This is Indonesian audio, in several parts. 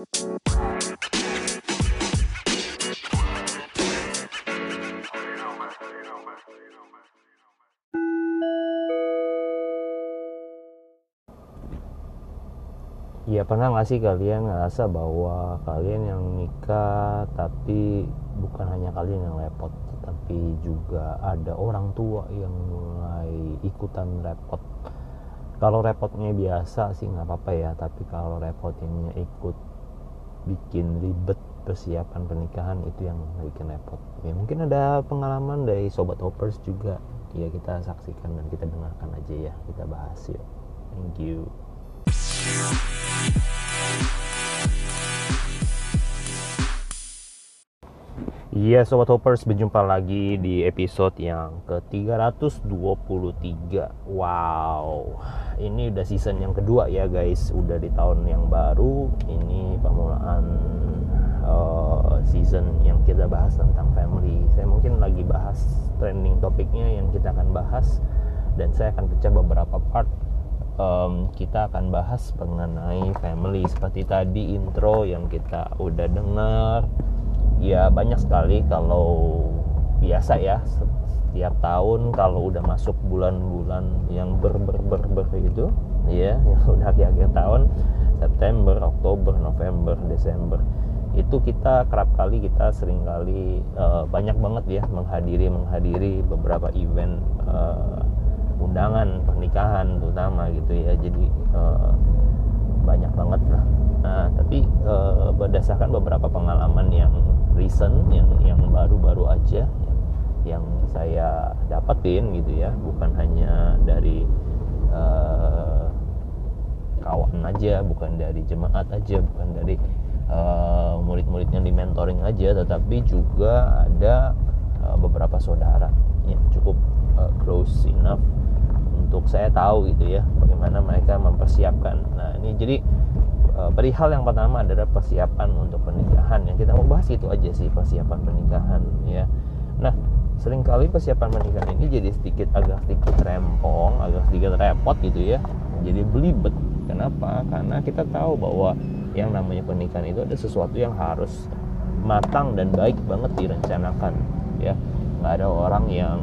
Ya pernah nggak sih kalian ngerasa bahwa kalian yang nikah tapi bukan hanya kalian yang repot tapi juga ada orang tua yang mulai ikutan repot? Kalau repotnya biasa sih nggak apa-apa ya tapi kalau repotnya ikut bikin ribet persiapan pernikahan itu yang bikin repot. Ya mungkin ada pengalaman dari sobat hoppers juga. Ya kita saksikan dan kita dengarkan aja ya. Kita bahas yuk. Thank you Iya Sobat Hoppers berjumpa lagi di episode yang ke-323 Wow Ini udah season yang kedua ya guys. Udah di tahun yang baru. Ini pemulaan uh, season yang kita bahas tentang family. Saya mungkin lagi bahas trending topiknya yang kita akan bahas. Dan saya akan pecah beberapa part. Um, kita akan bahas mengenai family. Seperti tadi intro yang kita udah dengar ya banyak sekali kalau biasa ya setiap tahun kalau udah masuk bulan-bulan yang ber ber ber ber itu ya yang udah akhir-akhir tahun September, Oktober, November, Desember itu kita kerap kali kita sering kali uh, banyak banget ya menghadiri menghadiri beberapa event uh, undangan pernikahan terutama gitu ya. Jadi uh, banyak banget lah. Nah tapi uh, berdasarkan beberapa pengalaman yang recent yang yang baru-baru aja yang, yang saya dapetin gitu ya bukan hanya dari uh, kawan aja bukan dari jemaat aja bukan dari uh, murid-murid yang di mentoring aja tetapi juga ada uh, beberapa saudara yang cukup uh, close enough untuk saya tahu gitu ya bagaimana mereka mempersiapkan. Nah ini jadi Eh, perihal yang pertama adalah persiapan untuk pernikahan. Yang kita mau bahas itu aja sih persiapan pernikahan ya. Nah sering kali persiapan pernikahan ini jadi sedikit agak sedikit rempong agak sedikit repot gitu ya. Jadi belibet. Kenapa? Karena kita tahu bahwa yang namanya pernikahan itu ada sesuatu yang harus matang dan baik banget direncanakan ya. Nggak ada orang yang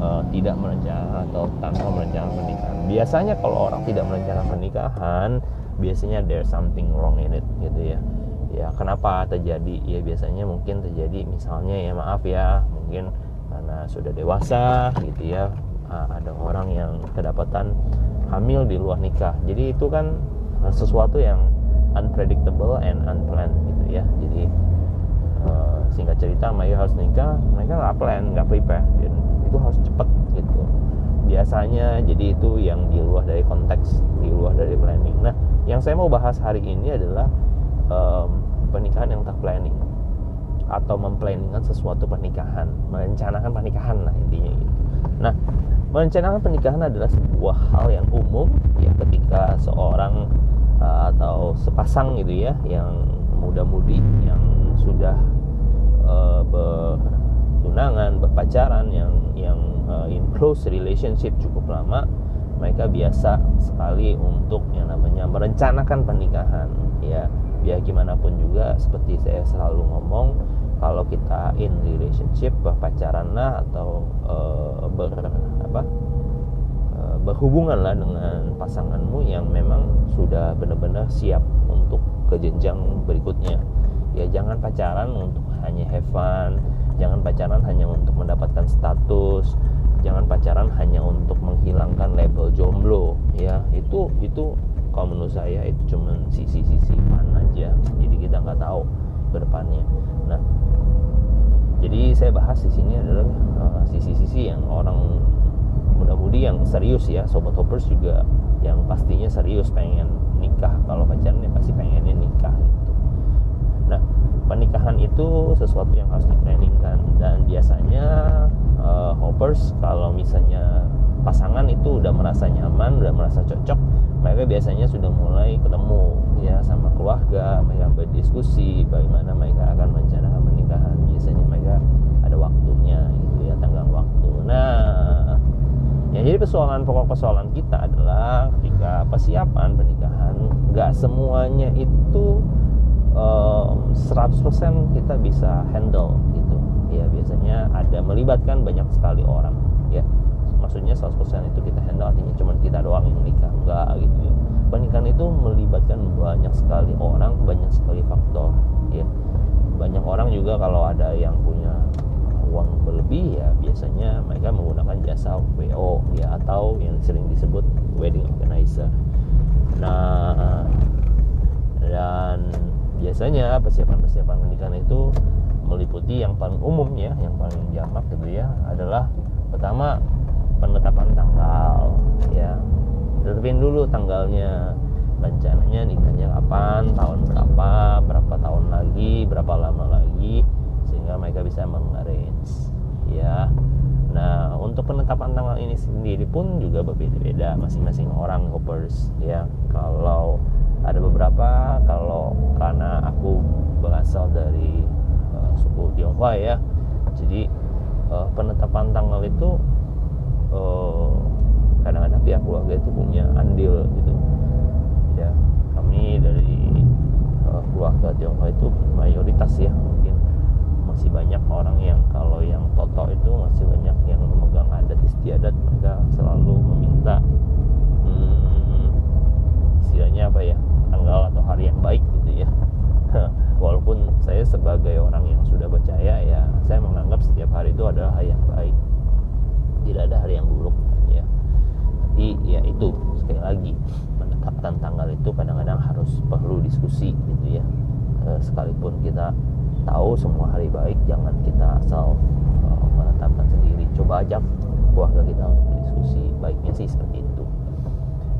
uh, tidak merencanakan atau tanpa merencanakan pernikahan. Biasanya kalau orang tidak merencanakan pernikahan biasanya there's something wrong in it gitu ya. Ya kenapa terjadi? Ya biasanya mungkin terjadi misalnya ya maaf ya mungkin karena sudah dewasa gitu ya. Ada orang yang kedapatan hamil di luar nikah. Jadi itu kan sesuatu yang unpredictable and unplanned gitu ya. Jadi uh, singkat cerita Maya harus nikah mereka nggak plan nggak prepare. Dan itu harus cepet gitu. Biasanya jadi itu yang di luar dari konteks di luar dari planning. Nah yang saya mau bahas hari ini adalah um, pernikahan yang tak planning atau memplanningkan sesuatu pernikahan merencanakan pernikahan lah intinya gitu. Nah merencanakan pernikahan adalah sebuah hal yang umum ya ketika seorang uh, atau sepasang gitu ya yang muda-mudi yang sudah uh, bertunangan berpacaran yang uh, in close relationship cukup lama mereka biasa sekali untuk yang namanya merencanakan pernikahan ya. Biar gimana pun juga seperti saya selalu ngomong kalau kita in relationship berpacaran lah atau uh, ber apa uh, berhubungan lah dengan pasanganmu yang memang sudah benar-benar siap untuk ke jenjang berikutnya. Ya jangan pacaran untuk hanya have fun jangan pacaran hanya untuk mendapatkan status. Jangan pacaran hanya untuk menghilangkan label jomblo ya. Itu itu kalau menurut saya itu cuma sisi-sisi mana aja. Jadi kita nggak tahu ke nah jadi saya bahas di sini adalah uh, sisi-sisi yang orang muda-mudi yang serius ya. Sobat hoppers juga yang pastinya serius pengen nikah. Kalau pacaran ya pasti pengennya nikah nah pernikahan itu sesuatu yang harus diplanningkan dan biasanya uh, hoppers kalau misalnya pasangan itu udah merasa nyaman, udah merasa cocok, mereka biasanya sudah mulai ketemu ya sama keluarga, mereka berdiskusi bagaimana mereka akan merencanakan pernikahan. Biasanya mereka ada waktunya gitu ya, tanggal waktu. Nah, yang jadi persoalan pokok persoalan kita adalah ketika persiapan pernikahan, nggak semuanya itu e, 100% kita bisa handle gitu ya biasanya ada melibatkan banyak sekali orang. Ya maksudnya 100% itu kita handle artinya cuma kita doang yang nikah. Enggak gitu ya. Pernikahan itu melibatkan banyak sekali orang banyak sekali faktor. Ya banyak orang juga kalau ada yang punya uang berlebih ya biasanya mereka menggunakan jasa WO ya atau yang sering disebut wedding organizer. Nah dan biasanya persiapan-persiapan pernikahan itu meliputi yang paling umum ya yang paling jamak gitu ya adalah pertama penetapan tanggal ya. Tetapin dulu tanggalnya rencananya nikahnya kapan tahun berapa berapa tahun lagi berapa lama lagi sehingga mereka bisa mengarrange ya. Nah untuk penetapan tanggal ini sendiri pun juga berbeda-beda masing-masing orang hoppers ya. Kalau ada beberapa kalau karena aku berasal dari uh, suku Tionghoa ya. Jadi uh, penetapan tanggal itu uh, kadang-kadang pihak keluarga itu punya andil gitu. Ya kami dari uh, keluarga Tionghoa itu mayoritas ya mungkin masih banyak orang yang kalau yang toto itu masih banyak yang memegang adat istiadat mereka selalu meminta hmm, istilahnya apa ya tanggal atau hari yang baik gitu ya. Walaupun saya sebagai orang yang sudah percaya ya saya menganggap setiap hari itu adalah hari yang baik. Tidak ada hari yang buruk ya. Tapi ya itu sekali lagi menetapkan tanggal itu kadang-kadang harus perlu diskusi gitu ya. E, sekalipun kita tahu semua hari baik jangan kita asal e, menetapkan sendiri. Coba ajak keluarga kita untuk berdiskusi. Baiknya sih seperti itu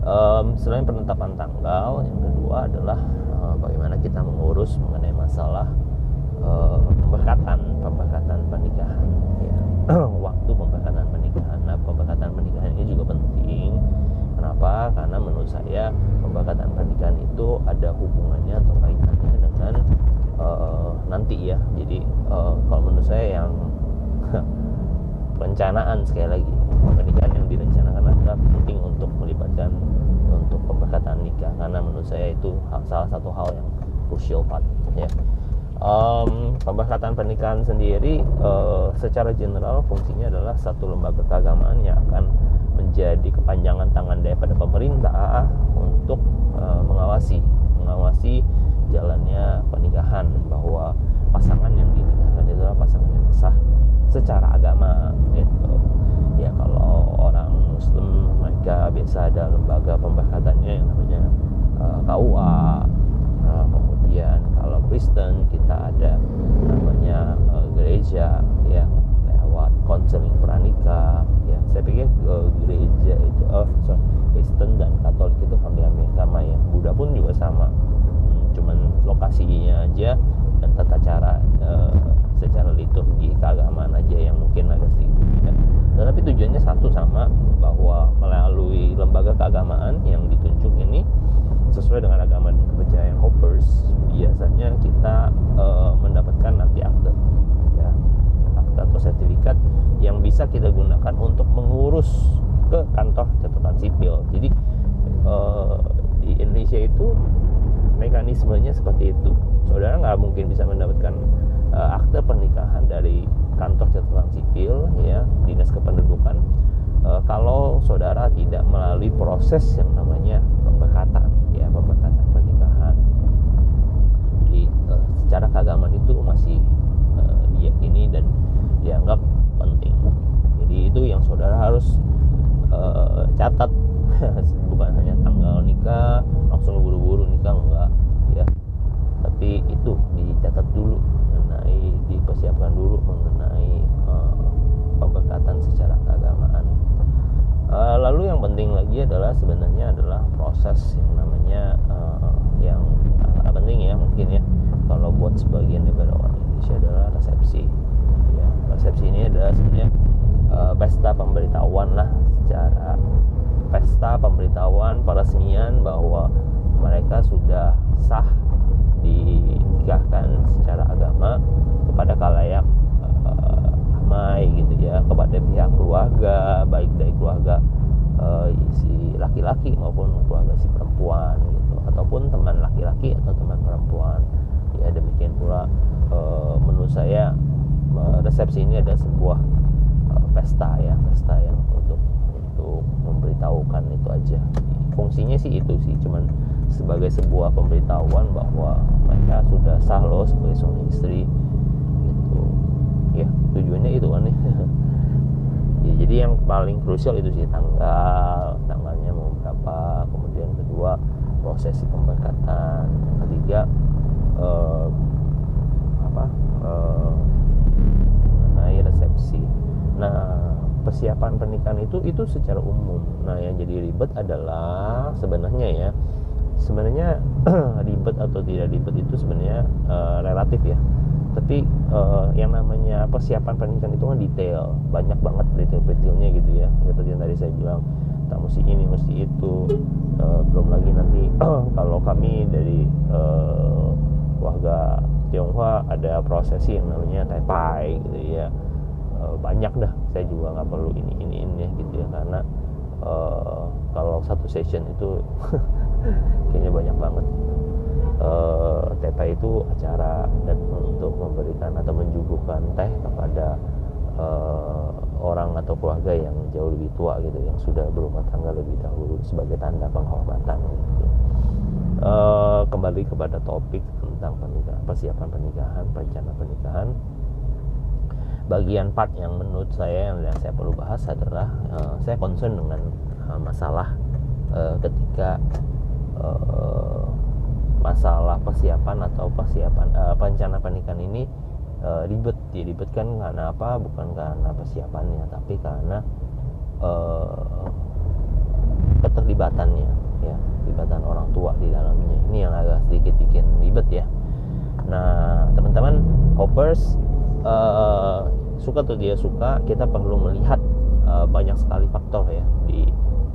um, selain penetapan tanggal yang kedua adalah uh, bagaimana kita mengurus mengenai masalah uh, pemberkatan pemberkatan pernikahan ya. waktu pemberkatan pernikahan. Nah pemberkatan pernikahan ini juga penting. Kenapa? Karena menurut saya pemberkatan pernikahan itu ada hubungannya atau kaitannya dengan uh, nanti ya. Jadi uh, kalau menurut saya yang perencanaan sekali lagi pernikahan yang direncanakan adalah penting untuk melibatkan untuk pemberkatan nikah karena menurut saya itu salah satu hal yang crucial part ya. Um, pemberkatan pernikahan sendiri uh, secara general fungsinya adalah satu lembaga keagamaan yang akan menjadi kepanjangan tangan daripada pemerintah untuk uh, mengawasi mengawasi jalannya pernikahan bahwa pasangan yang dinikahkan itu adalah pasangan yang sah secara agama gitu. Ya kalau muslim mereka biasa ada lembaga pemberkatannya yang namanya uh, eh, KUA uh, kemudian kalau Kristen kita ada namanya uh, gereja ya lewat konseling pranikah ya. Saya pikir kita gunakan untuk mengurus ke kantor catatan sipil. Jadi uh, di Indonesia itu mekanismenya seperti itu. Saudara nggak mungkin bisa mendapatkan uh, akte pernikahan dari kantor catatan sipil ya dinas kependudukan uh, kalau saudara tidak melalui proses yang namanya pemberkatan ya pemberkatan pernikahan jadi uh, secara keagamaan itu masih uh, diyakini dan dianggap penting jadi itu yang saudara harus uh, catat bukan hanya tanggal nikah langsung buru-buru nikah enggak ya tapi itu dicatat dulu mengenai dipersiapkan dulu mengenai uh, pemberkatan secara keagamaan. Uh, lalu yang penting lagi adalah sebenarnya adalah proses yang namanya uh, yang uh, penting ya mungkin ya kalau buat sebagian daripada orang Indonesia adalah resepsi. Ya, resepsi ini adalah sebenarnya uh, pesta pemberitahuan lah secara pesta pemberitahuan peresmian bahwa mereka sudah sah dinikahkan secara agama kepada kalayak uh, gitu ya kepada pihak keluarga baik dari keluarga uh, si laki-laki maupun keluarga si perempuan gitu ataupun teman laki-laki atau teman perempuan. Ya demikian pula resepsi ini adalah sebuah uh, pesta ya pesta yang untuk untuk memberitahukan itu aja. Fungsinya sih itu sih cuman sebagai sebuah pemberitahuan bahwa mereka sudah sah loh sebagai suami istri gitu. Ya tujuannya itu kan ya. Ya, jadi yang paling krusial itu sih tanggal tanggalnya mau berapa kemudian kedua prosesi pemberkatan ketiga eh, apa eh, mengenai resepsi nah persiapan pernikahan itu itu secara umum. Nah yang jadi ribet adalah sebenarnya ya sebenarnya ribet atau tidak ribet itu sebenarnya uh, relatif ya. Tapi uh, yang namanya persiapan pernikahan itu kan detail. Banyak banget detail-detailnya gitu ya. Seperti yang tadi saya bilang tak mesti ini mesti itu. Uh, belum lagi nanti kalau kami dari uh, warga Tionghoa ada prosesi yang namanya Taipai gitu ya uh, banyak dah saya juga nggak perlu ini ini ini gitu ya karena uh, kalau satu session itu kayaknya banyak banget uh, TP itu acara dan untuk memberikan atau menjuguhkan teh kepada uh, orang atau keluarga yang jauh lebih tua gitu yang sudah berumah tangga lebih dahulu sebagai tanda penghormatan gitu. Uh, kembali kepada topik tentang pernikahan, persiapan pernikahan, rencana pernikahan. Bagian part yang menurut saya yang saya perlu bahas adalah uh, saya concern dengan uh, masalah uh, ketika uh, masalah persiapan atau persiapan uh, rencana pernikahan ini uh, ribet. Diribetkan karena apa? Bukan karena persiapannya tapi karena uh, keterlibatannya ya keterlibatan orang tua di dalamnya. Ini yang agak sedikit bikin ribet ya. Nah teman-teman hoppers uh, suka atau tidak suka kita perlu melihat uh, banyak sekali faktor ya di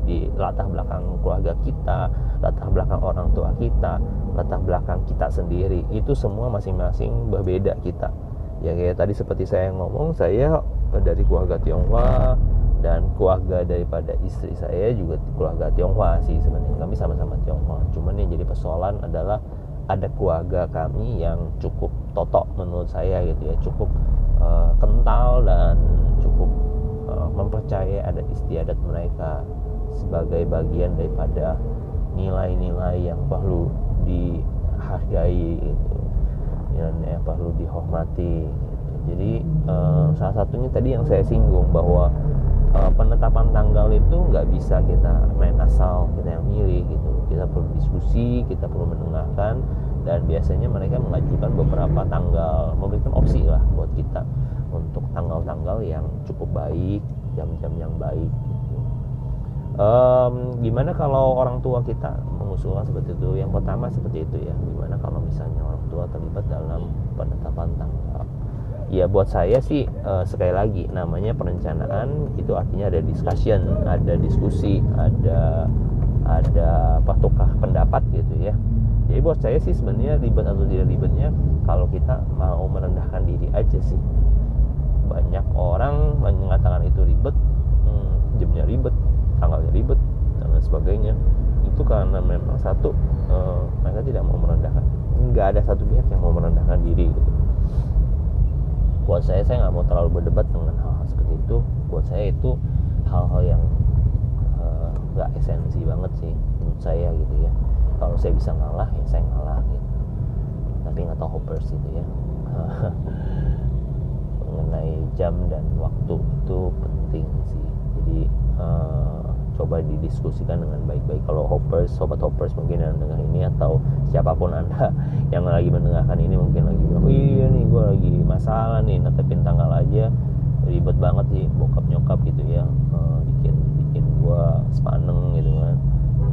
di latar belakang keluarga kita, latar belakang orang tua kita, latar belakang kita sendiri itu semua masing-masing berbeda kita. Ya kayak tadi seperti saya ngomong, saya dari keluarga Tionghoa dan keluarga daripada istri saya juga keluarga Tionghoa sih sebenarnya kami sama-sama Tionghoa. Cuman yang jadi persoalan adalah ada keluarga kami yang cukup totok menurut saya gitu ya, cukup uh, kental dan cukup uh, mempercayai adat istiadat mereka sebagai bagian daripada nilai-nilai yang perlu dihargai gitu. Dan yang perlu dihormati gitu. jadi uh, salah satunya tadi yang saya singgung bahwa uh, penetapan tanggal itu nggak bisa kita main asal kita yang milih gitu kita perlu diskusi kita perlu mendengarkan dan biasanya mereka mengajukan beberapa tanggal memberikan opsi lah buat kita untuk tanggal-tanggal yang cukup baik jam-jam yang baik um, gimana kalau orang tua kita mengusulkan seperti itu? Yang pertama seperti itu ya gimana kalau misalnya orang tua terlibat dalam penetapan tanggal? Ya buat saya sih uh, sekali lagi namanya perencanaan itu artinya ada discussion ada diskusi ada ada apa tukar pendapat gitu ya. Jadi buat saya sih sebenarnya ribet atau tidak ribetnya kalau kita mau merendahkan diri aja sih. Banyak orang mengatakan itu ribet hmm, jamnya ribet tanggalnya ribet dan lain sebagainya. Itu karena memang satu uh, mereka tidak mau merendahkan nggak ada satu pihak yang mau merendahkan diri gitu. buat saya saya nggak mau terlalu berdebat dengan hal-hal seperti itu. Buat saya itu hal-hal yang eh, nggak esensi banget sih menurut saya gitu ya. Kalau saya bisa ngalah ya saya ngalah gitu. Tapi nggak tahu hoppers itu ya. Mengenai jam dan waktu itu penting sih. Jadi uh, coba didiskusikan dengan baik-baik. Kalau hoppers sobat hoppers mungkin yang dengar ini atau siapa pun anda yang lagi mendengarkan ini mungkin lagi bilang oh iya nih gue lagi masalah nih netepin tanggal aja. Ribet banget sih bokap nyokap gitu ya gue sepaneng gitu kan.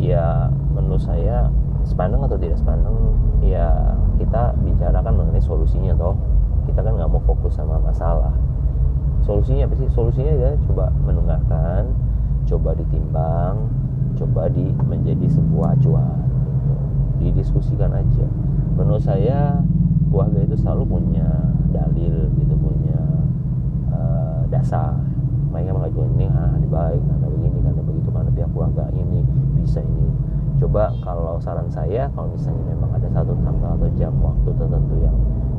Ya menurut saya sepaneng atau tidak sepaneng ya kita bicarakan mengenai solusinya toh. Kita kan nggak mau fokus sama masalah. Solusinya apa sih? Solusinya ya coba mendengarkan coba ditimbang coba di menjadi sebuah acuan gitu. didiskusikan aja. Menurut saya keluarga itu selalu punya dalil gitu punya uh, dasar. Mereka mengajukan ini ah baik karena begini karena pihak keluarga ini bisa ini. Coba kalau saran saya kalau misalnya memang ada satu tanggal atau jam waktu tertentu yang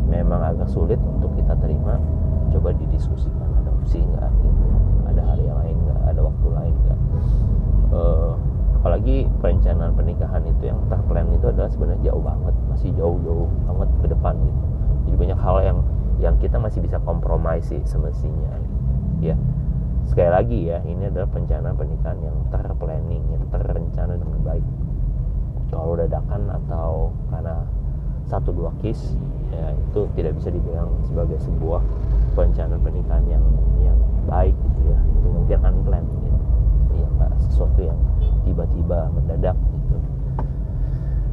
memang agak sulit untuk kita terima coba didiskusikan. Ada opsi nggak? Gitu ada hari yang lain nggak? Ada waktu lain nggak? Uh, apalagi perencanaan pernikahan itu yang terplan itu adalah sebenarnya jauh banget masih jauh-jauh banget ke depan gitu. Jadi banyak hal yang yang kita masih bisa kompromi sih semestinya ya sekali lagi ya ini adalah perencanaan pernikahan yang terplanning yang terencana dengan baik. Kalau dadakan atau karena satu dua case ya itu tidak bisa dibilang sebagai sebuah perencanaan pernikahan yang yang baik gitu ya. Itu mungkin unplanned gitu. Ya sesuatu yang tiba-tiba mendadak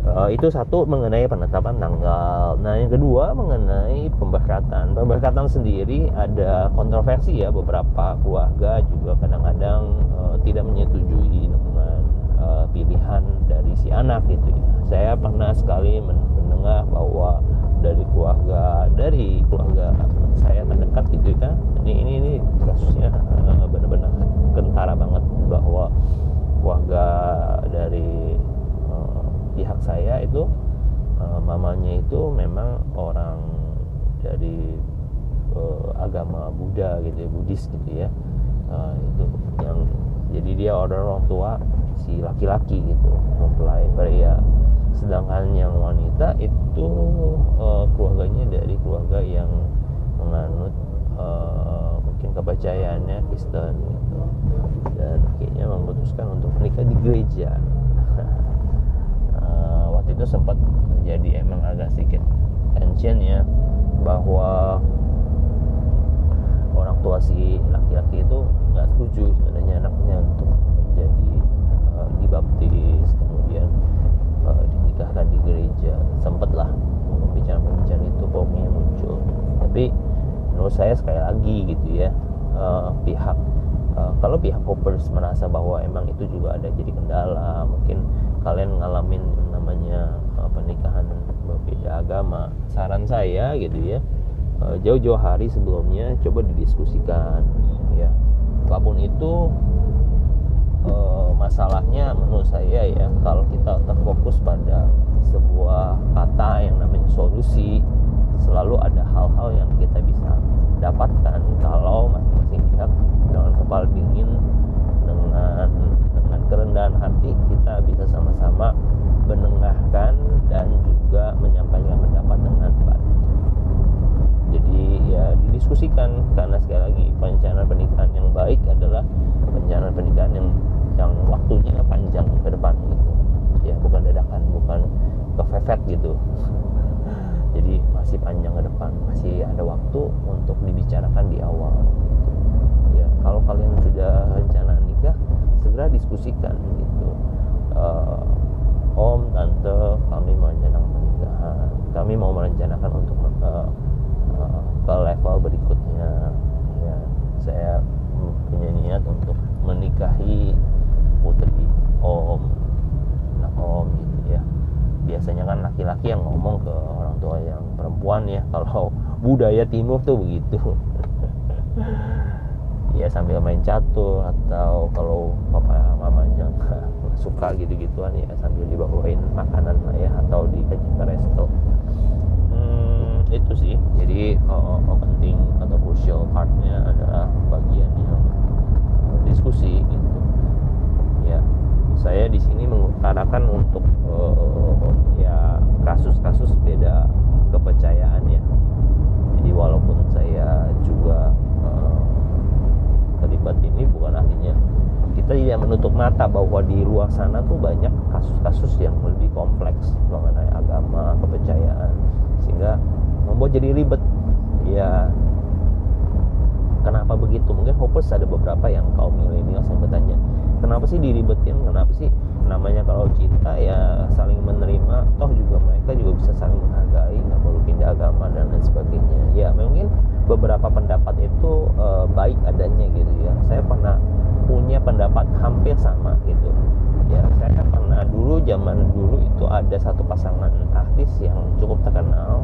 uh, itu satu mengenai penetapan tanggal. Nah yang kedua mengenai pemberkatan. Pemberkatan sendiri ada kontroversi ya beberapa keluarga juga kadang-kadang uh, tidak menyetujui dengan uh, pilihan dari si anak gitu ya. Saya pernah sekali mendengar bahwa dari keluarga dari keluarga saya terdekat gitu kan ini ini ini kasusnya benar-benar kentara banget bahwa keluarga dari pihak saya itu uh, mamanya itu memang orang dari uh, agama Buddha gitu ya Buddhis gitu ya. Uh, itu yang jadi dia orang orang tua si laki-laki gitu mempelai pria. Sedangkan yang wanita itu uh, keluarganya dari keluarga yang menganut uh, mungkin kepercayaannya Kristen gitu. Dan akhirnya memutuskan untuk menikah di gereja itu sempat terjadi emang agak sedikit tension ya bahwa orang tua si laki-laki itu nggak setuju sebenarnya anaknya untuk menjadi uh, dibaptis kemudian uh, dinikahkan di gereja. Sempatlah pembicaraan-pembicaraan itu pokoknya muncul. Tapi menurut saya sekali lagi gitu ya uh, pihak uh, kalau pihak Hoppers merasa bahwa emang itu juga ada jadi kendala mungkin kalian ngalamin namanya uh, pernikahan berbeda agama saran saya gitu ya Eh, jauh-jauh hari sebelumnya coba didiskusikan ya. Apa pun itu uh, masalahnya menurut saya ya kalau kita terfokus pada sebuah kata yang namanya solusi selalu ada hal-hal yang kita bisa dapatkan kalau masing-masing pihak dengan kepala dingin hati kita bisa sama-sama mendengarkan dan juga menyampaikan pendapat dengan baik. Jadi ya didiskusikan karena sekali lagi perencanaan pernikahan yang baik adalah perencanaan pernikahan yang yang waktunya panjang ke depan gitu. Ya bukan dadakan bukan kefefet gitu. Jadi masih panjang ke depan masih ada waktu untuk dibicarakan di awal gitu. ya kalau kalian sudah rencana segera diskusikan gitu. Uh, om tante kami merencanakan pernikahan. Kami mau merencanakan untuk uh, ke level berikutnya. Ya saya punya niat untuk menikahi putri om. Anak om gitu ya. Biasanya kan laki-laki yang ngomong ke orang tua yang perempuan ya. Kalau budaya timur tuh begitu ya sambil main catur atau kalau papa mamanya suka gitu-gituan ya sambil dibawain makanan lah ya atau diajak ke resto. Itu sih. Jadi uh, penting atau crucial partnya adalah bagian yang diskusi gitu. Ya saya di sini mengutarakan untuk uh, ya kasus-kasus beda kepercayaan ya jadi walaupun saya juga uh, terlibat ini bukan artinya kita tidak menutup mata bahwa di luar sana tuh banyak kasus-kasus yang lebih kompleks mengenai agama kepercayaan sehingga membuat jadi ribet. Ya kenapa begitu? Mungkin hoppers ada beberapa yang kaum milenial yang bertanya kenapa sih diribetin? Kenapa sih namanya kalau cinta ya saling menerima? Toh juga mereka juga bisa saling menghargai nggak perlu pindah agama dan lain sebagainya. Ya mungkin beberapa pendapat itu e, baik adanya gitu ya. Saya pernah punya pendapat hampir sama gitu ya saya pernah dulu zaman dulu itu ada satu pasangan artis yang cukup terkenal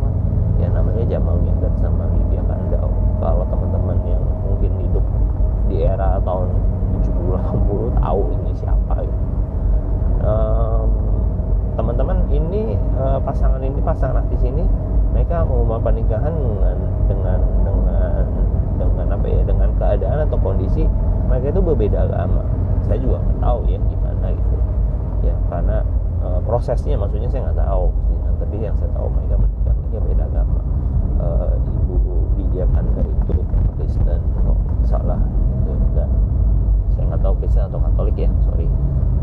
ya namanya Jamal Mirdad sama Lydia Kandau kalau teman-teman yang mungkin hidup di era tahun 70-80 tahu ini siapa gitu. um, teman-teman ini uh, pasangan ini pasangan artis ini mereka mau pernikahan dengan dengan dengan keadaan atau kondisi mereka itu berbeda agama saya juga tahu ya ya karena e, prosesnya maksudnya saya nggak tahu. Ya, tapi yang saya tahu mereka menikah mereka beda agama. E, ibu Lydia Kanda itu Kristen kok salah gitu. Dan saya nggak tahu Kristen atau Katolik ya sorry.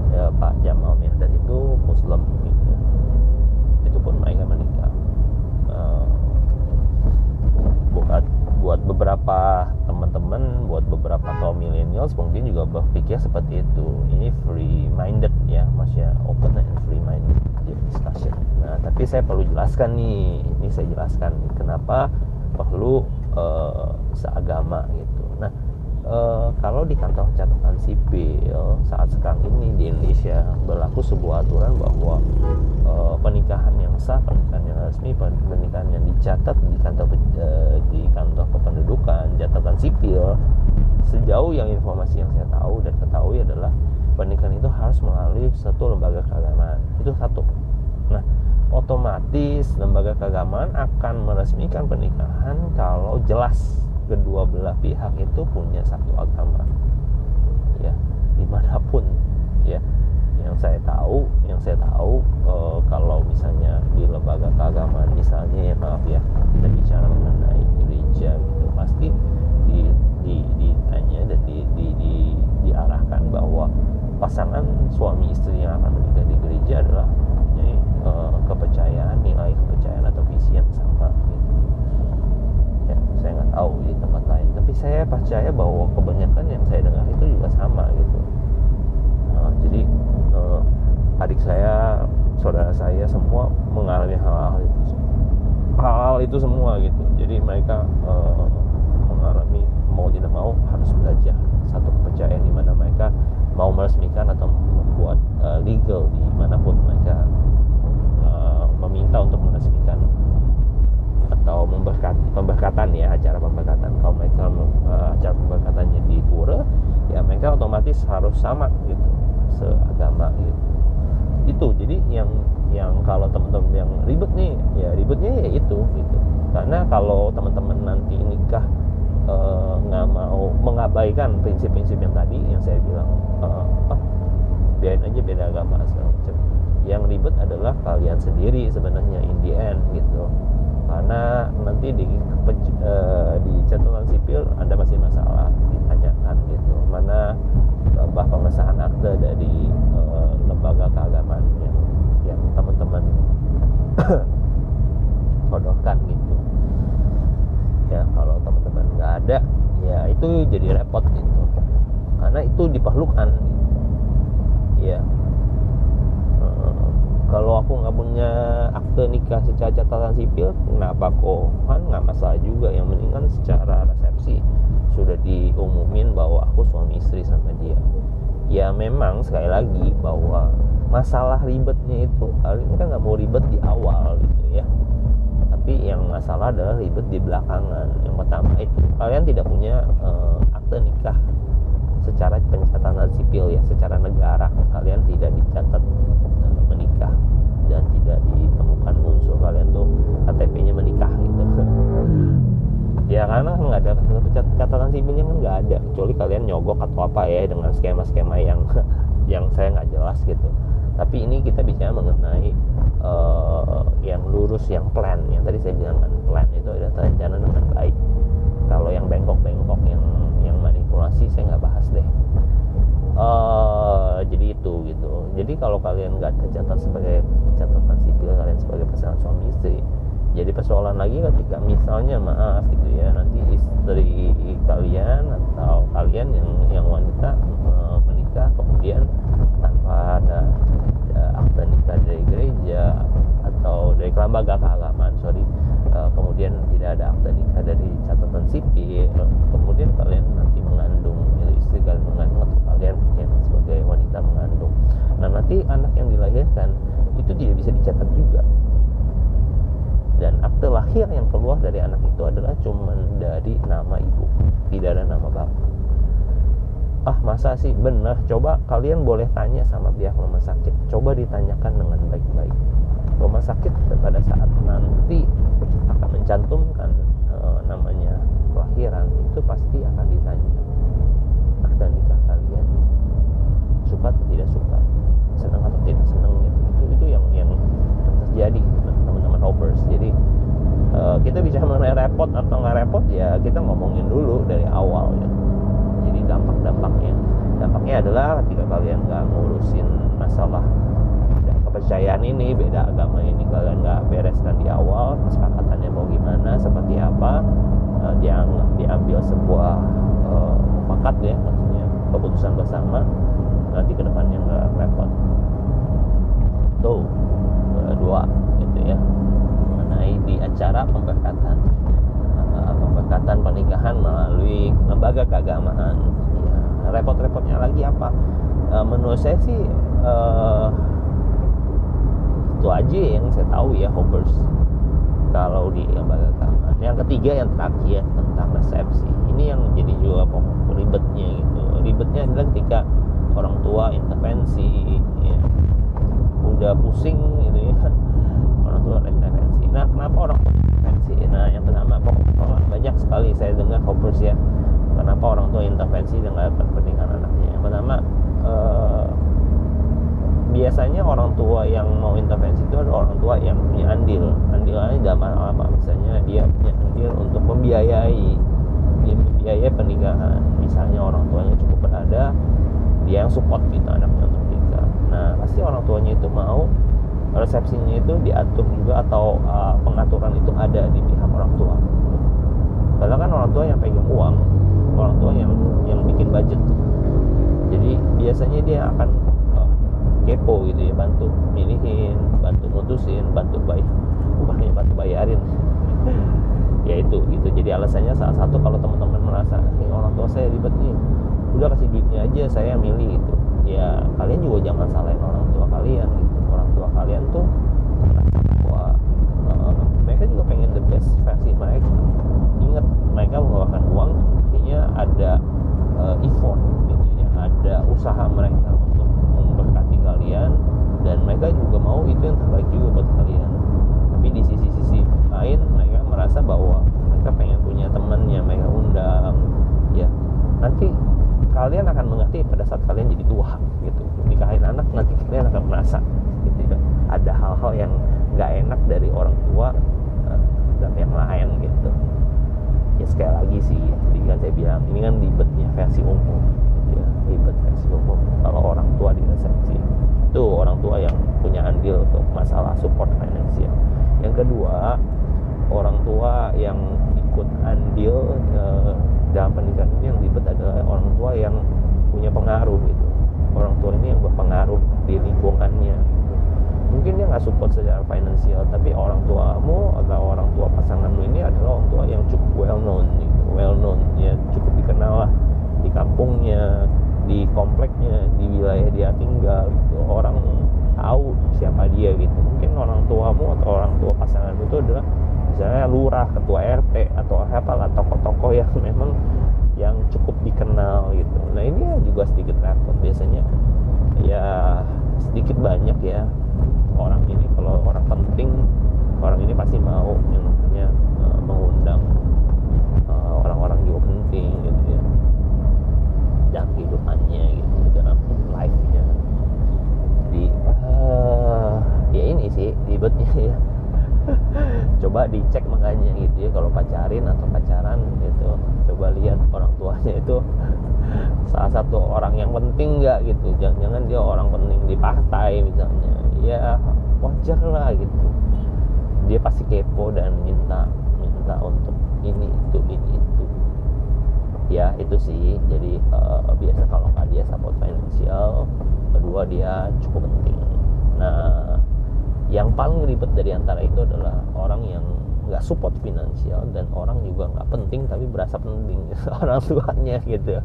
Ya, Pak Jamal Mirdad itu Muslim gitu. Itu pun mereka menikah. Uh, buat buat beberapa teman-teman buat beberapa kaum millennials mungkin juga berpikir seperti itu ini free minded ya masih open and free minded discussion nah tapi saya perlu jelaskan nih. Ini saya jelaskan kenapa perlu uh, seagama gitu. Nah uh, kalau di kantor catatan sipil saat sekarang ini di Indonesia berlaku sebuah aturan bahwa uh, pernikahan yang sah, pernikahan yang resmi, pernikahan yang dicatat di kantor uh, di kantor kependudukan, catatan sipil sejauh yang informasi yang saya tahu dan ketahui adalah pernikahan itu harus melalui satu lembaga keagamaan. Itu satu. Otomatis lembaga keagamaan akan meresmikan pernikahan kalau jelas kedua belah pihak itu punya satu agama. Ya di mana pun ya. Yang saya tahu yang saya tahu e, kalau misalnya di lembaga keagamaan misalnya ya maaf ya kita bicara mengenai gereja gitu pasti di, di, ditanya dan di, di, di, diarahkan bahwa pasangan suami istri yang akan menikah di gereja adalah mempunyai e, kepercayaan nilai kepercayaan atau visi yang sama saya nggak tahu di tempat lain tapi saya percaya bahwa kebanyakan yang saya dengar itu juga sama gitu nah, jadi uh, adik saya saudara saya semua mengalami hal-hal itu hal-hal itu semua gitu jadi mereka uh, mengalami mau tidak mau harus belajar satu kepercayaan di mana mereka mau meresmikan atau membuat uh, legal di mana pun mereka uh, meminta untuk meresmikan atau memberkat pemberkatan ya acara pemberkatan kalau mereka uh, acara pemberkatannya di pura ya mereka otomatis harus sama gitu seagama gitu itu jadi yang yang kalau teman-teman yang ribet nih ya ribetnya ya itu gitu karena kalau teman-teman nanti nikah eh, nggak uh, mau mengabaikan prinsip-prinsip yang tadi yang saya bilang uh, biarin aja beda agama macam. Yang ribet adalah kalian sendiri sebenarnya in the end gitu. Karena nanti di uh, di catatan sipil ada masih masalah ditanyakan gitu. Mana lembah pengesahan akte dari uh, lembaga keagamaan yang yang teman-teman sodorkan gitu ya kalau teman-teman nggak ada ya itu jadi repot gitu. Karena itu diperlukan. Ya kalau aku nggak punya akte nikah secara catatan sipil kenapa kok? Kan nggak masalah juga. Yang mendingan secara resepsi sudah diumumin bahwa aku suami istri sama dia. Ya memang sekali lagi bahwa masalah ribetnya itu kalian kan nggak mau ribet di awal gitu ya tapi yang masalah adalah ribet di belakangan. Yang pertama itu kalian tidak punya uh, akte nikah. Secara pencatatan sipil ya secara negara kalian tidak dicatat menikah. Dan tidak ditemukan unsur kalian tuh KTP-nya menikah gitu. Ya karena nggak ada catatan sipilnya kan nggak ada. Kecuali kalian nyogok atau apa ya dengan skema-skema yang yang saya nggak jelas gitu. Tapi ini kita bicara mengenai uh, yang lurus yang plan. Yang tadi saya bilang kan plan itu ada terencana dengan baik. Kalau yang bengkok-bengkok yang yang manipulasi saya nggak bahas deh. Uh, jadi itu gitu. Jadi kalau kalian nggak tercatat sebagai catatan sipil kalian sebagai pasangan suami istri jadi persoalan lagi ketika misalnya maaf gitu ya nanti istri kalian atau kalian yang yang wanita uh, menikah kemudian tanpa ada lembaga keagamaan sorry. Uh, kemudian tidak ada akta nikah dari catatan sipil. Kemudian kalian nanti mengandung ya, istri kalian mengandung atau kalian yang sebagai wanita mengandung. Nah nanti anak yang dilahirkan itu tidak bisa dicatat juga. Dan akte lahir yang keluar dari anak itu adalah cuman dari nama ibu tidak ada nama bapak. Ah masa sih? Benar. Coba kalian boleh tanya sama pihak rumah sakit. Coba ditanyakan dengan baik-baik rumah sakit pada saat nanti akan mencantumkan e, namanya kelahiran itu pasti akan ditanya ah, akta nikah kalian suka atau tidak suka? Senang atau tidak senang? Gitu. Itu itu yang yang terjadi teman-teman hoppers. Jadi e, kita bisa mengenai repot atau nggak repot ya kita ngomongin dulu dari awal ya. Jadi dampak-dampaknya. Dampaknya adalah ketika kalian nggak ngurusin masalah kepercayaan ini beda agama ini kalian nggak bereskan di awal kesepakatannya mau gimana seperti apa uh, yang diambil sebuah uh, ya maksudnya keputusan bersama nanti ke depannya nggak repot. Tuh dua gitu ya mengenai di acara pemberkatan uh, pemberkatan pernikahan melalui lembaga keagamaan. Ya, repot-repotnya lagi apa? Uh, menurut saya sih uh, itu aja yang saya tahu ya hoppers. Kalau di lembaga keamanan yang ketiga yang terakhir tentang resepsi. Ini yang jadi juga ribetnya gitu. Ribetnya adalah ketika orang tua intervensi ya. udah pusing gitu ya. Orang tua intervensi. Nah kenapa orang tua intervensi? Nah yang pertama banyak sekali saya dengar hoppers ya. Kenapa orang tua intervensi dengan kepentingan anaknya? Yang pertama eh, biasanya orang tua yang mau intervensi itu adalah orang tua yang punya andil. Andilnya dalam apa misalnya dia punya andil untuk membiayai. Dia membiayai pernikahan. Misalnya orang tuanya cukup berada dia yang support gitu anaknya untuk nikah nah pasti orang tuanya itu mau resepsinya itu diatur juga atau uh, pengaturan itu ada di pihak orang tua. Karena kan orang tua yang pegang uang orang tua yang yang bikin budget. Jadi biasanya dia akan kepo gitu ya bantu milihin bantu mutusin bantu bayar bukannya bantu bayarin. Ya itu gitu. Jadi alasannya salah satu kalau teman-teman merasa hey, orang tua saya ribet nih udah kasih duitnya aja saya milih gitu. Ya kalian juga jangan salahin orang tua kalian gitu. Orang tua kalian tuh uh, mereka juga pengen the best versi mereka. Ingat mereka mengeluarkan uang artinya ada uh, effort gitu ya. Ada usaha mereka kalian dan mereka juga mau itu yang terbaik juga buat kalian. Tapi di sisi-sisi lain mereka merasa bahwa mereka pengen punya temannya mereka undang. Ya nanti kalian akan mengerti pada saat kalian jadi tua gitu. Nikahin anak nanti kalian akan merasa gitu ya. Ada hal-hal yang nggak enak dari orang tua uh, dan yang lain gitu. Ya sekali lagi sih tadi kan saya bilang ini kan ribetnya versi umum ya. Ribet versi umum. Kalau orang tua di resepsi itu orang tua yang punya andil untuk masalah support finansial. Yang kedua orang tua yang ikut andil eh, dalam pernikahan ini yang ribet adalah orang tua yang punya pengaruh gitu. Orang tua ini yang berpengaruh di lingkungannya gitu. mungkin dia nggak support secara finansial tapi orang tuamu atau orang tua pasanganmu ini adalah orang tua yang cukup well known gitu. Well known ya cukup dikenal lah di kampungnya di kompleknya di wilayah dia tinggal gitu. Orang tahu siapa dia gitu. Mungkin orang tuamu atau orang tua pasangan itu adalah misalnya lurah ketua RT atau apa lah tokoh-tokoh yang memang yang cukup dikenal gitu. Nah ini juga sedikit repot. Biasanya ya sedikit banyak ya orang ini kalau orang penting orang ini pasti mau yang namanya uh, mengundang uh, orang-orang juga penting gitu ya dalam kehidupannya gitu dalam life-nya jadi uh, ya ini sih ribetnya ya coba dicek makanya gitu ya kalau pacarin atau pacaran gitu coba lihat orang tuanya itu salah satu orang yang penting nggak gitu? Jangan-jangan dia orang penting di partai misalnya. Ya wajar lah gitu. Dia pasti kepo dan minta minta untuk ini itu ini itu. Ya itu sih. Jadi uh, biasa kalau nggak dia support finansial kedua dia cukup penting. Nah yang paling ribet dari antara itu adalah orang yang nggak support finansial dan orang juga nggak penting tapi berasa penting orang tuanya gitu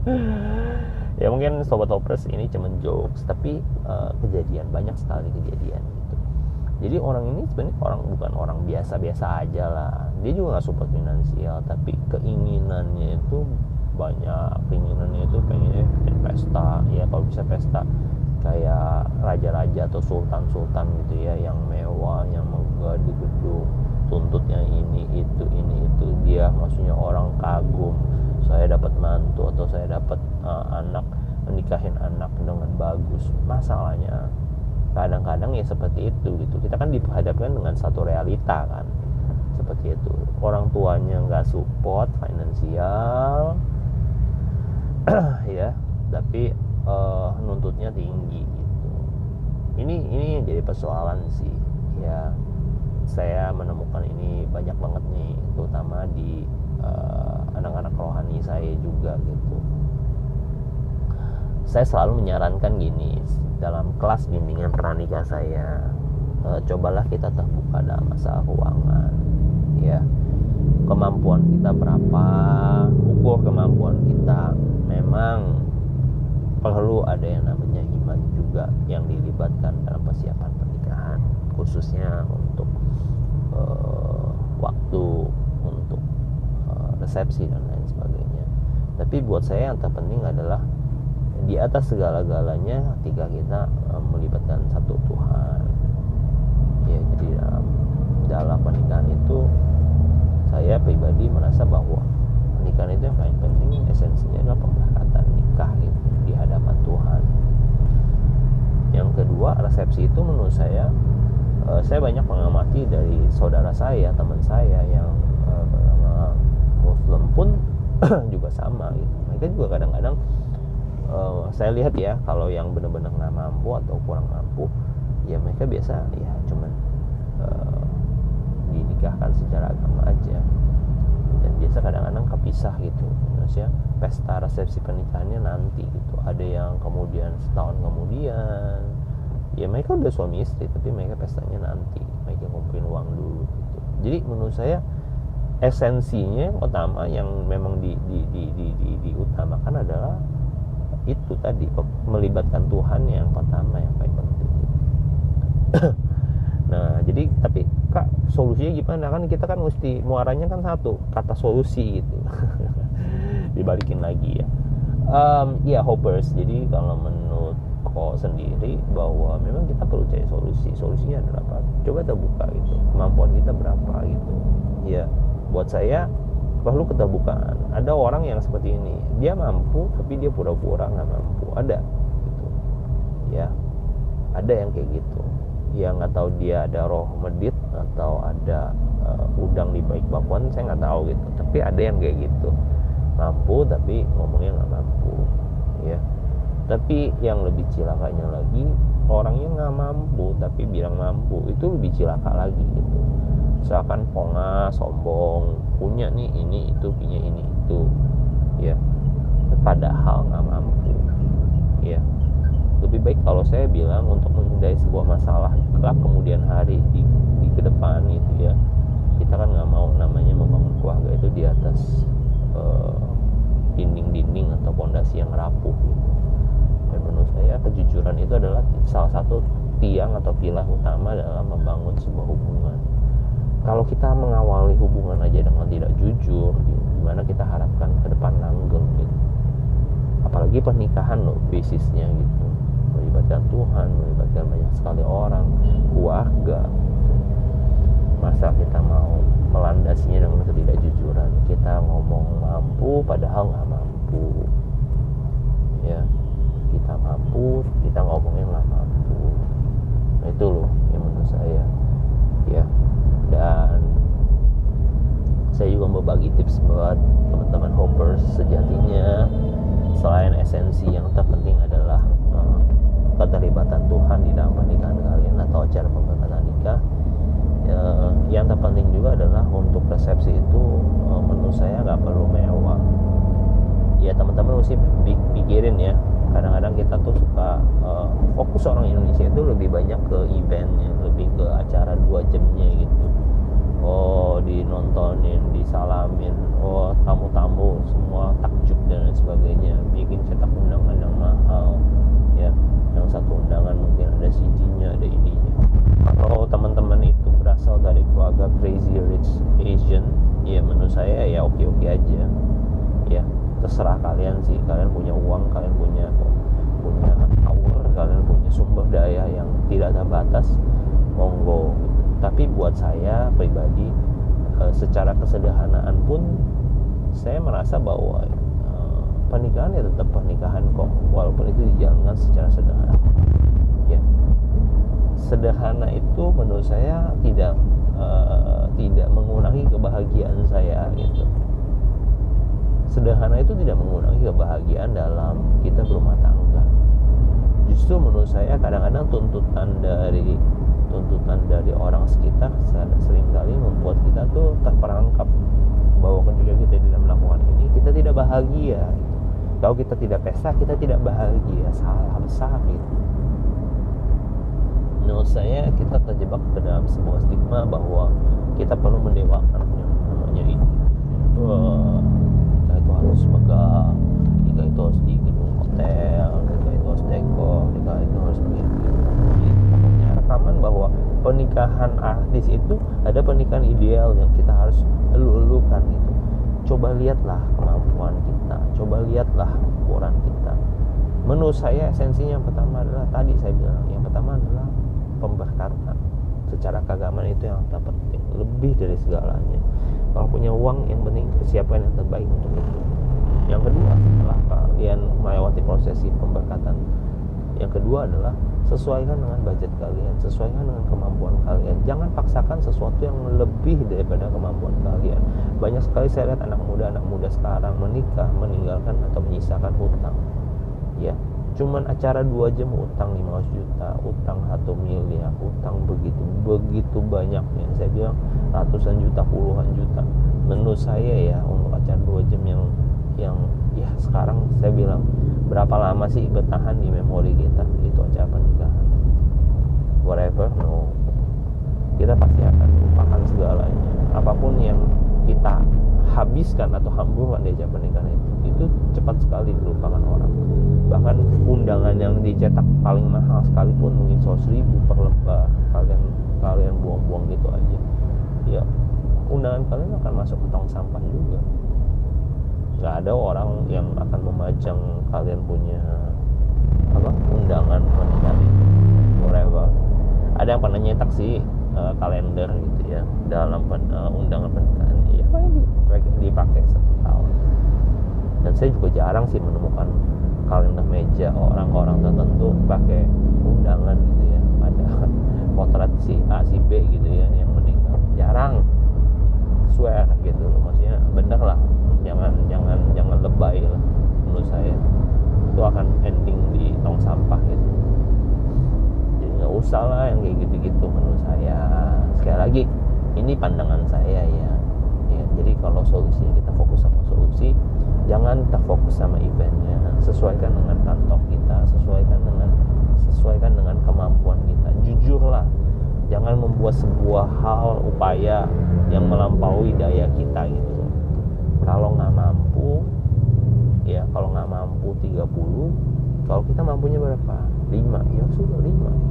ya mungkin sobat hoppers ini cuma jokes tapi uh, kejadian banyak sekali kejadian gitu. Jadi orang ini sebenarnya orang bukan orang biasa-biasa aja lah. Dia juga nggak support finansial tapi keinginannya itu banyak. Keinginannya itu pengennya bikin pesta ya kalau bisa pesta kayak raja-raja atau sultan-sultan gitu ya yang mewah yang megah di gedung tuntutnya ini itu ini itu. Dia maksudnya orang kagum. Saya dapat mantu atau saya dapat uh, anak menikahin anak dengan bagus. Masalahnya kadang-kadang ya seperti itu gitu. Kita kan diperhadapkan dengan satu realita kan. Seperti itu. Orang tuanya nggak support finansial ya. Tapi uh, nuntutnya tinggi gitu. Ini ini jadi persoalan sih. Ya saya menemukan ini banyak banget nih terutama di uh, anak-anak rohani saya juga gitu saya selalu menyarankan gini dalam kelas bimbingan pranikah saya uh, cobalah kita terbuka dalam masalah keuangan ya. Kemampuan kita berapa ukur kemampuan kita. Memang perlu ada yang namanya iman juga yang dilibatkan dalam persiapan pernikahan khususnya untuk uh, waktu untuk uh, resepsi dan lain sebagainya. Tapi buat saya yang terpenting adalah di atas segala-galanya ketika kita uh, melibatkan satu Tuhan. Ya jadi dalam dalam pernikahan itu saya pribadi merasa bahwa pernikahan itu yang paling penting esensinya adalah pemberkatan nikah gitu di hadapan Tuhan. Yang kedua resepsi itu menurut saya uh, saya banyak mengamati dari saudara saya teman saya yang uh, Muslim pun juga sama gitu. Mereka juga kadang-kadang uh, saya lihat ya kalau yang benar-benar nggak mampu atau kurang mampu ya mereka biasa ya cuman uh, dinikahkan secara agama aja. Dan biasa kadang-kadang kepisah gitu. Maksudnya pesta resepsi pernikahannya nanti gitu. Ada yang kemudian setahun kemudian ya mereka udah suami istri tapi mereka pestanya nanti. Mereka ngumpulin uang dulu gitu. Jadi menurut saya esensinya yang utama yang memang di, di, di, di, di, diutamakan adalah itu tadi melibatkan Tuhan yang pertama yang paling penting. Nah jadi tapi kak solusinya gimana? Kan kita kan mesti muaranya kan satu kata solusi gitu. Dibalikin lagi ya. Um, ya hoppers jadi kalau menurut kok sendiri bahwa memang kita perlu cari solusi. Solusinya adalah apa? Coba terbuka gitu. Kemampuan kita berapa gitu. Ya buat saya perlu keterbukaan ada orang yang seperti ini. Dia mampu tapi dia pura-pura nggak mampu. Ada gitu. Ya ada yang kayak gitu. Yang nggak tahu dia ada roh medit atau ada uh, udang di baik bakwan saya nggak tahu gitu. Tapi ada yang kayak gitu. Mampu tapi ngomongnya nggak mampu ya. Tapi yang lebih cilakanya lagi orangnya nggak mampu tapi bilang mampu. Itu lebih cilaka lagi gitu misalkan ponga sombong punya nih ini itu punya ini itu. Ya. Padahal nggak mampu. Ya. Lebih baik kalau saya bilang untuk menghindari sebuah masalah kelak kemudian hari di, di ke depan gitu ya. Kita kan nggak mau namanya membangun keluarga itu di atas uh, dinding-dinding atau pondasi yang rapuh gitu. dan menurut saya kejujuran itu adalah salah satu tiang atau pilar utama dalam membangun sebuah hubungan kalau kita mengawali hubungan aja dengan tidak jujur gimana kita harapkan ke depan langgeng gitu? Apalagi pernikahan loh basisnya gitu. Melibatkan Tuhan melibatkan banyak sekali orang keluarga. Masa kita mau melandasinya dengan ketidakjujuran? Kita ngomong mampu padahal nggak mampu. Ya kita mampu kita ngomongnya nggak mampu nah, itu loh yang menurut saya ya dan bagi tips buat teman-teman hoppers sejatinya. Selain esensi yang terpenting adalah uh, keterlibatan Tuhan di dalam pernikahan kalian atau acara pemberkatan nikah ya, yang terpenting juga adalah untuk resepsi itu uh, menurut saya nggak perlu mewah. Ya teman-teman mesti pikirin ya. Kadang-kadang kita tuh suka uh, fokus orang Indonesia itu lebih banyak ke eventnya lebih ke acara dua jamnya gitu oh dinontonin disalamin. Oh tamu-tamu semua takjub dan lain sebagainya. Bikin cetak undangan yang mahal. Ya yang satu undangan mungkin ada CD-nya ada ininya kalau teman-teman itu berasal dari keluarga crazy rich Asian ya menurut saya ya oke-oke aja. Ya terserah kalian sih. Kalian punya uang kalian punya punya power kalian punya sumber daya yang tidak ada batas monggo. Tapi buat saya pribadi eh, secara kesederhanaan pun saya merasa bahwa pernikahan ya tetap pernikahan kok. Walaupun itu dijalankan secara sederhana. Ya. Sederhana itu menurut saya tidak uh, tidak mengurangi kebahagiaan saya gitu. Sederhana itu tidak mengurangi kebahagiaan dalam kita berumah tangga. Justru menurut saya kadang-kadang tuntutan dari tuntutan dari orang sekitar sering kali membuat kita tuh terperangkap bahwa ketika kita tidak melakukan ini kita tidak bahagia. Kalau kita tidak pesta kita tidak bahagia. Salah besar gitu. Menurut saya kita terjebak ke dalam sebuah stigma bahwa kita perlu mendewakan yang namanya ini. Kita itu harus megah kita itu harus di gedung hotel kita itu harus dekor kita itu harus begini bahwa pernikahan artis itu ada pernikahan ideal yang kita harus elu-elukan gitu. Coba lihatlah kemampuan kita coba lihatlah ukuran kita. Menurut saya esensinya yang pertama adalah tadi saya bilang yang pertama adalah pemberkatan. Secara keagamaan itu yang terpenting lebih dari segalanya. Kalau punya uang yang penting kesiapan yang terbaik untuk itu. Yang kedua setelah kalian melewati prosesi pemberkatan yang kedua adalah sesuaikan dengan budget kalian sesuaikan dengan kemampuan kalian. Jangan paksakan sesuatu yang lebih daripada kemampuan kalian. Banyak sekali saya lihat anak muda anak muda sekarang menikah meninggalkan atau menyisakan hutang. Ya cuman acara dua jam utang 500 juta utang satu miliar utang begitu begitu banyaknya. Saya bilang ratusan juta puluhan juta. Menurut saya ya untuk acara dua jam yang yang ya sekarang saya bilang berapa lama sih bertahan di memori kita? Itu acara pernikahan. Whatever no. Kita pasti akan lupakan segalanya. Apa pun yang kita habiskan atau hamburkan di acara pernikahan itu itu cepat sekali dilupakan orang. Bahkan undangan yang dicetak paling mahal sekalipun mungkin 100 ribu per lembar kalian kalian buang-buang gitu aja. Ya undangan kalian akan masuk ke tong sampah juga nggak ada orang yang akan memajang kalian punya apa undangan pernikahan whatever. Ada yang pernah nyetak sih uh, kalender gitu ya dalam uh, undangan pernikahan. Ya paling dipakai satu tahun. Dan saya juga jarang sih menemukan kalender meja orang-orang tertentu pakai undangan gitu ya. Ada potret si A si B gitu ya yang meninggal. Jarang. Swear gitu maksudnya bener lah jangan jangan jangan lebay lah menurut saya. Itu akan ending di tong sampah gitu. Jadi nggak usah lah yang kayak gitu-gitu menurut saya. Sekali lagi ini pandangan saya ya. Ya jadi kalau solusinya kita fokus sama solusi jangan terfokus sama eventnya. Sesuaikan dengan kantong kita sesuaikan dengan sesuaikan dengan kemampuan kita. Jujurlah jangan membuat sebuah hal upaya yang melampaui daya kita gitu kalau nggak mampu ya kalau nggak mampu 30 kalau kita mampunya berapa? 5 ya sudah 5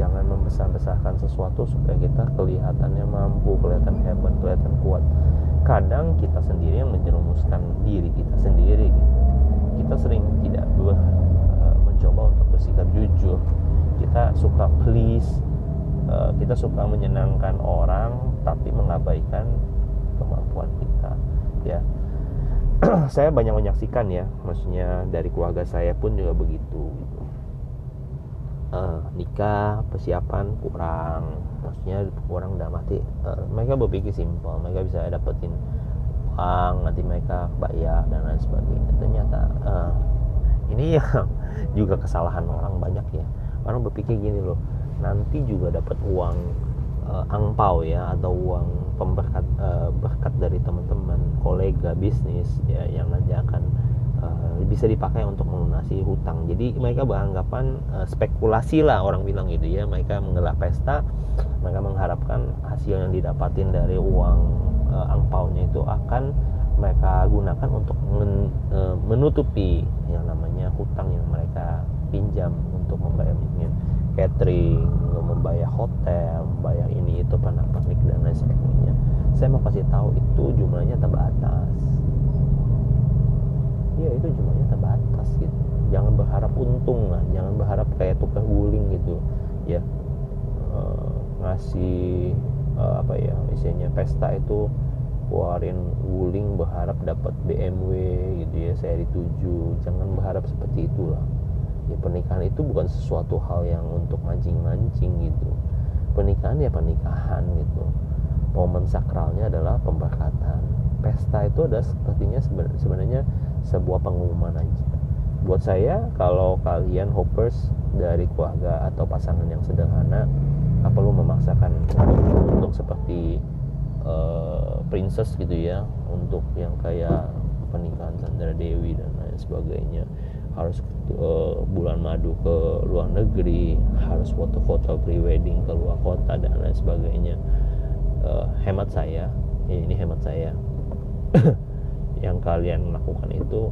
jangan membesar-besarkan sesuatu supaya kita kelihatannya mampu kelihatan hebat kelihatan kuat. Kadang kita sendiri yang menjerumuskan diri kita sendiri gitu. kita sering tidak uh, mencoba untuk bersikap jujur. Kita suka please uh, kita suka menyenangkan orang tapi mengabaikan ya. Saya banyak menyaksikan ya maksudnya dari keluarga saya pun juga begitu gitu. Uh, nikah persiapan kurang maksudnya kurang udah mati uh, mereka berpikir simpel mereka bisa dapetin uang nanti mereka bayar dan lain sebagainya. Ternyata uh, ini yang juga kesalahan orang banyak ya. Orang berpikir gini loh nanti juga dapat uang uh, angpau ya atau uang pemberkat uh, berkat dari teman-teman kolega bisnis ya yang nanti akan uh, bisa dipakai untuk melunasi hutang. Jadi mereka beranggapan uh, spekulasi lah orang bilang gitu ya. Mereka menggelar pesta mereka mengharapkan hasil yang didapatin dari uang uh, angpaunya itu akan mereka gunakan untuk men, uh, menutupi yang namanya hutang yang mereka pinjam untuk membayar catering, membayar hotel, membayar ini itu pernak pernik dan lain sebagainya. Saya mau kasih tahu itu jumlahnya terbatas. Iya itu jumlahnya terbatas gitu. Jangan berharap untung lah, jangan berharap kayak tukar guling gitu, ya. Uh, ngasih uh, apa ya misalnya pesta itu keluarin wuling berharap dapat BMW gitu ya seri 7 jangan berharap seperti itulah ya pernikahan itu bukan sesuatu hal yang untuk mancing-mancing gitu. Pernikahan ya pernikahan gitu. Momen sakralnya adalah pemberkatan. Pesta itu ada sepertinya sebenarnya sebuah pengumuman aja. Buat saya kalau kalian hoppers dari keluarga atau pasangan yang sederhana apa perlu memaksakan untuk, untuk seperti uh, princess gitu ya untuk yang kayak pernikahan Sandra Dewi dan lain sebagainya harus uh, bulan madu ke luar negeri harus foto-foto pre-wedding ke luar kota dan lain sebagainya. Uh, hemat saya ya ini hemat saya. Yang kalian lakukan itu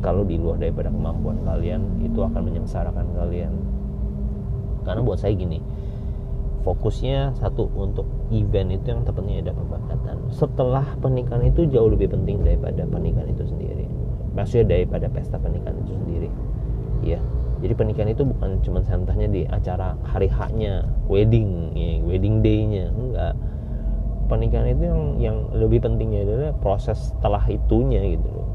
kalau di luar daripada kemampuan kalian itu akan menyengsarakan kalian. Karena buat saya gini fokusnya satu untuk event itu yang tepatnya ada pembatasan. Setelah pernikahan itu jauh lebih penting daripada pernikahan itu sendiri maksudnya daripada pesta pernikahan itu sendiri. Ya jadi pernikahan itu bukan cuma santahnya di acara hari haknya wedding ya, wedding day-nya. Enggak. Pernikahan itu yang yang lebih pentingnya adalah proses setelah itunya gitu loh.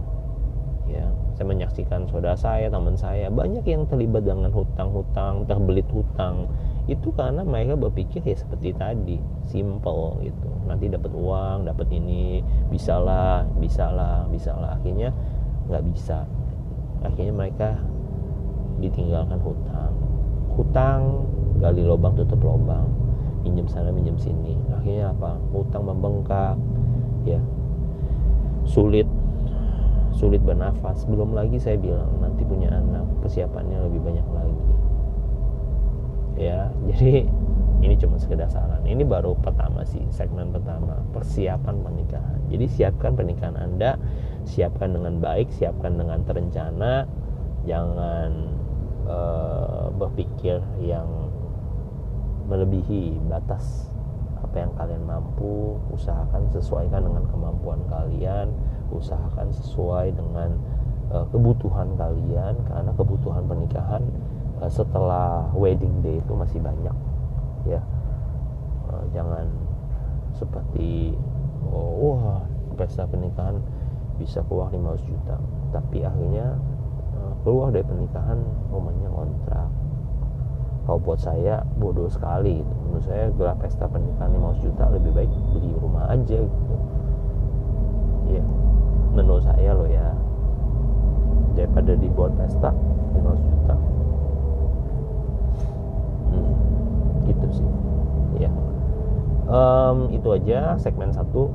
Ya saya menyaksikan saudara saya teman saya banyak yang terlibat dengan hutang-hutang terbelit hutang. Itu karena mereka berpikir ya seperti tadi simple gitu. Nanti dapat uang dapat ini bisalah bisalah bisalah akhirnya nggak bisa. Akhirnya mereka ditinggalkan hutang. Hutang gali lubang tutup lubang. Minjem sana minjem sini. Akhirnya apa? Hutang membengkak ya. Sulit. Sulit bernafas. Belum lagi saya bilang nanti punya anak persiapannya lebih banyak lagi. Ya jadi ini cuma sekedar saran. Ini baru pertama sih segmen pertama persiapan pernikahan. Jadi siapkan pernikahan anda siapkan dengan baik siapkan dengan terencana. Jangan uh, berpikir yang melebihi batas apa yang kalian mampu. Usahakan sesuaikan dengan kemampuan kalian. Usahakan sesuai dengan uh, kebutuhan kalian karena kebutuhan pernikahan uh, setelah wedding day itu masih banyak ya. Uh, jangan seperti oh, wah pesta pernikahan bisa keluar 500 juta. Tapi akhirnya uh, keluar dari pernikahan rumahnya kontrak. Kalau buat saya bodoh sekali gitu. menurut saya gelar pesta pernikahan 500 juta lebih baik beli rumah aja gitu. Ya menurut saya loh ya. Daripada dibuat pesta 500 juta. Hmm, gitu sih. Ya um, itu aja segmen satu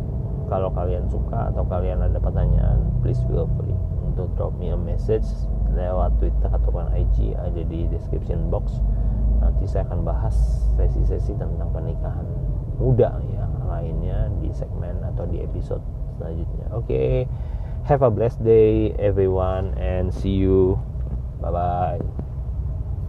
kalau kalian suka atau kalian ada pertanyaan please feel free untuk drop me a message lewat Twitter ataupun IG ada di description box. Nanti saya akan bahas sesi-sesi tentang pernikahan muda ya lainnya di segmen atau di episode selanjutnya. Oke okay. have a blessed day everyone and see you. Bye bye